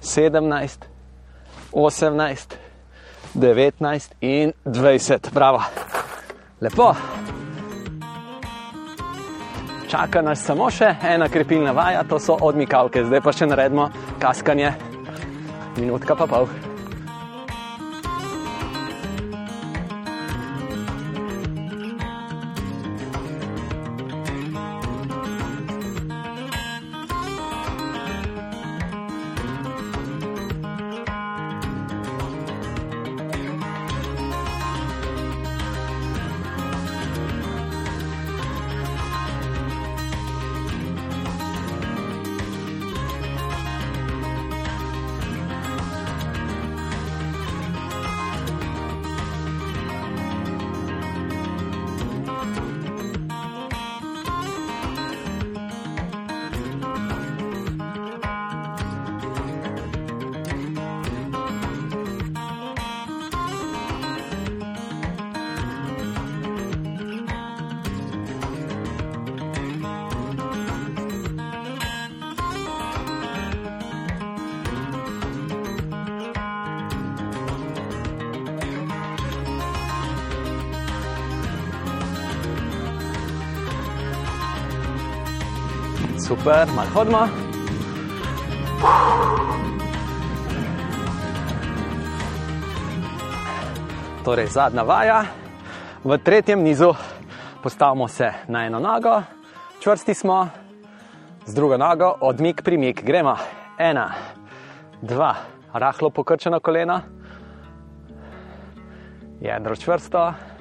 A: sedemnajst, osemnajst, 19 in 20. Bravo. Lepo. Čaka nas samo še ena krepilna vaja, to so odmikavke, zdaj pa še naredimo kaskanje. Minutka pa pol. Super, malo hodimo. Torej, zadnja vaja. V tretjem nizu postavimo se na eno nogo, čvrsti smo, z drugo nogo, odmik, primik. Gremo. Ena, dva, rahlo pokrčeno koleno, jedro čvrsto.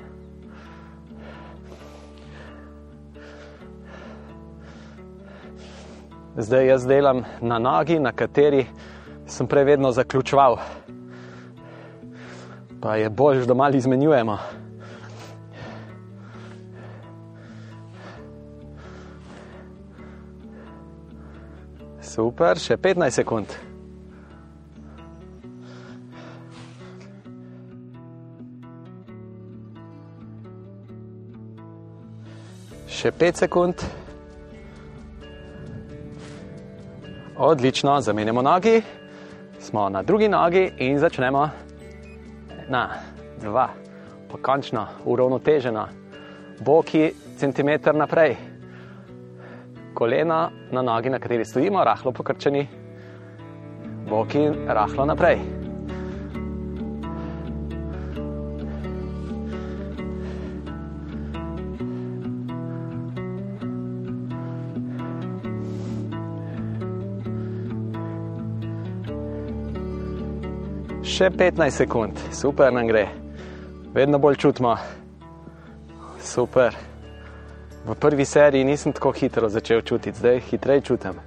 A: Zdaj jaz delam na nogi, na kateri sem prej vedno zaključoval. Pa je bolj, da malo izmenjujemo. Super, še 15 sekund. Še 5 sekund. Odlično, zamenjamo nogi, smo na drugi nogi in začnemo. Ena, dva, pa končno uravnoteženo, boki centimeter naprej, kolena na nogi, na kateri stojimo, rahlo pokrčeni, boki rahlo naprej. Še 15 sekund, super nam gre, vedno bolj čutimo. Super. V prvi seriji nisem tako hitro začel čutiti, zdaj hitreje čutim.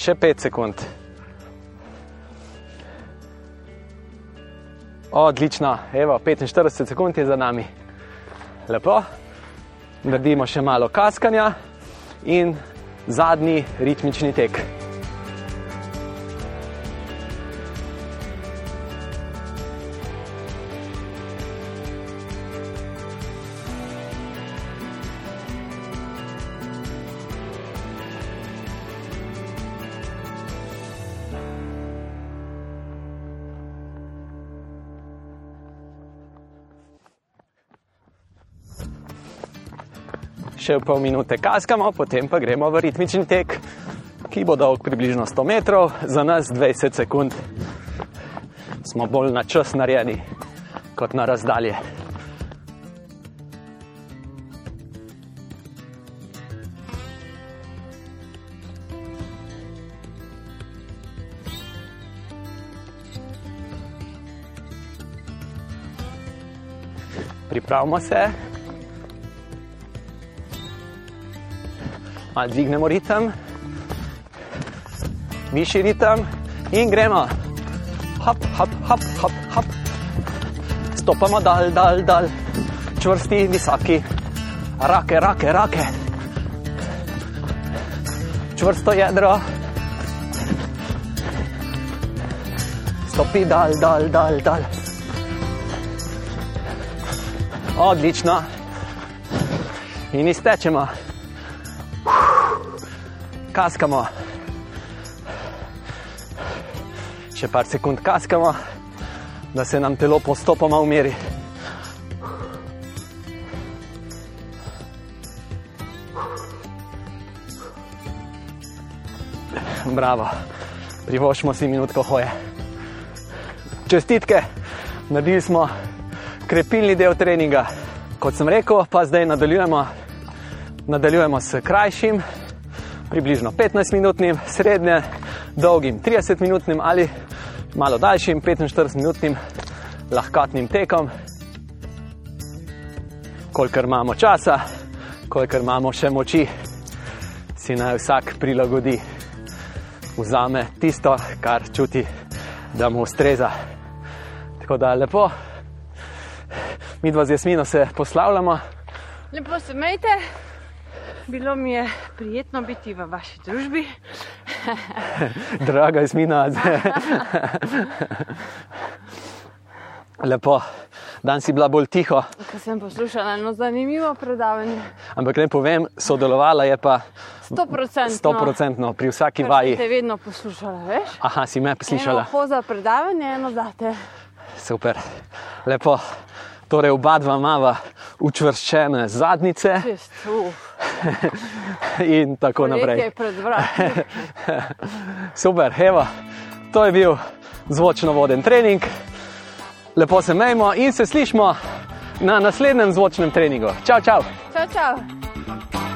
A: Še 5 sekund. Odlično, evo, 45 sekund je za nami. Lepo. Naredimo še malo kaskanja in zadnji ritmični tek. Še pol minute kaskamo, potem pa gremo v ritmični tek, ki bo dolg približno 100 metrov, za nas 20 sekund. Smo bolj na čas narejeni kot na razdalje. Pripravimo se. Malo dvignemo ritem, višji ritem in gremo. Hop, hop, hop, hop, hop. Stopamo dal, dal, dal, čvrsti, visoki, rake, rake, rake. Čvrsto jedro. Stopi dal, dal, dal, dal. Odlično. In iztečemo. Kaskamo. Še par sekund kaskamo, da se nam telo postopoma umiri. Bravo, privoščimo si minutko hoje. Čestitke, naredili smo krepilni del treninga. Kot sem rekel, pa zdaj nadaljujemo, nadaljujemo s krajšim, približno 15-minutnim, srednje dolgim 30-minutnim ali malo daljšim 45-minutnim lahkotnim tekom. Kolikor imamo časa, kolikor imamo še moči, si naj vsak prilagodi, vzame tisto, kar čuti, da mu ustreza. Tako da lepo, mi dva z Jasmino se poslavljamo.
C: Lepo se imejte. Bilo mi je prijetno biti v vaši družbi.
A: Draga Jasmina. Lepo, dan si bila bolj tiho,
C: Ko sem poslušala eno zanimivo predavanje,
A: ampak ne povem, sodelovala je pa
C: 100%.
A: 100% pri vsaki
C: Te
A: vaji.
C: vedno poslušala, veš?
A: Aha, si me slišala.
C: Eno za predavanje, eno zate.
A: Super, lepo. Torej, oba dva imava učvrščene zadnjice
C: Čist, uf,
A: in tako naprej.
C: Nekaj pred vrati.
A: Super, evo, to je bil zvočno voden trening. Lepo se mejmo in se slišmo na naslednjem zvočnem treningu. Čau, čau!
C: Čau, čau.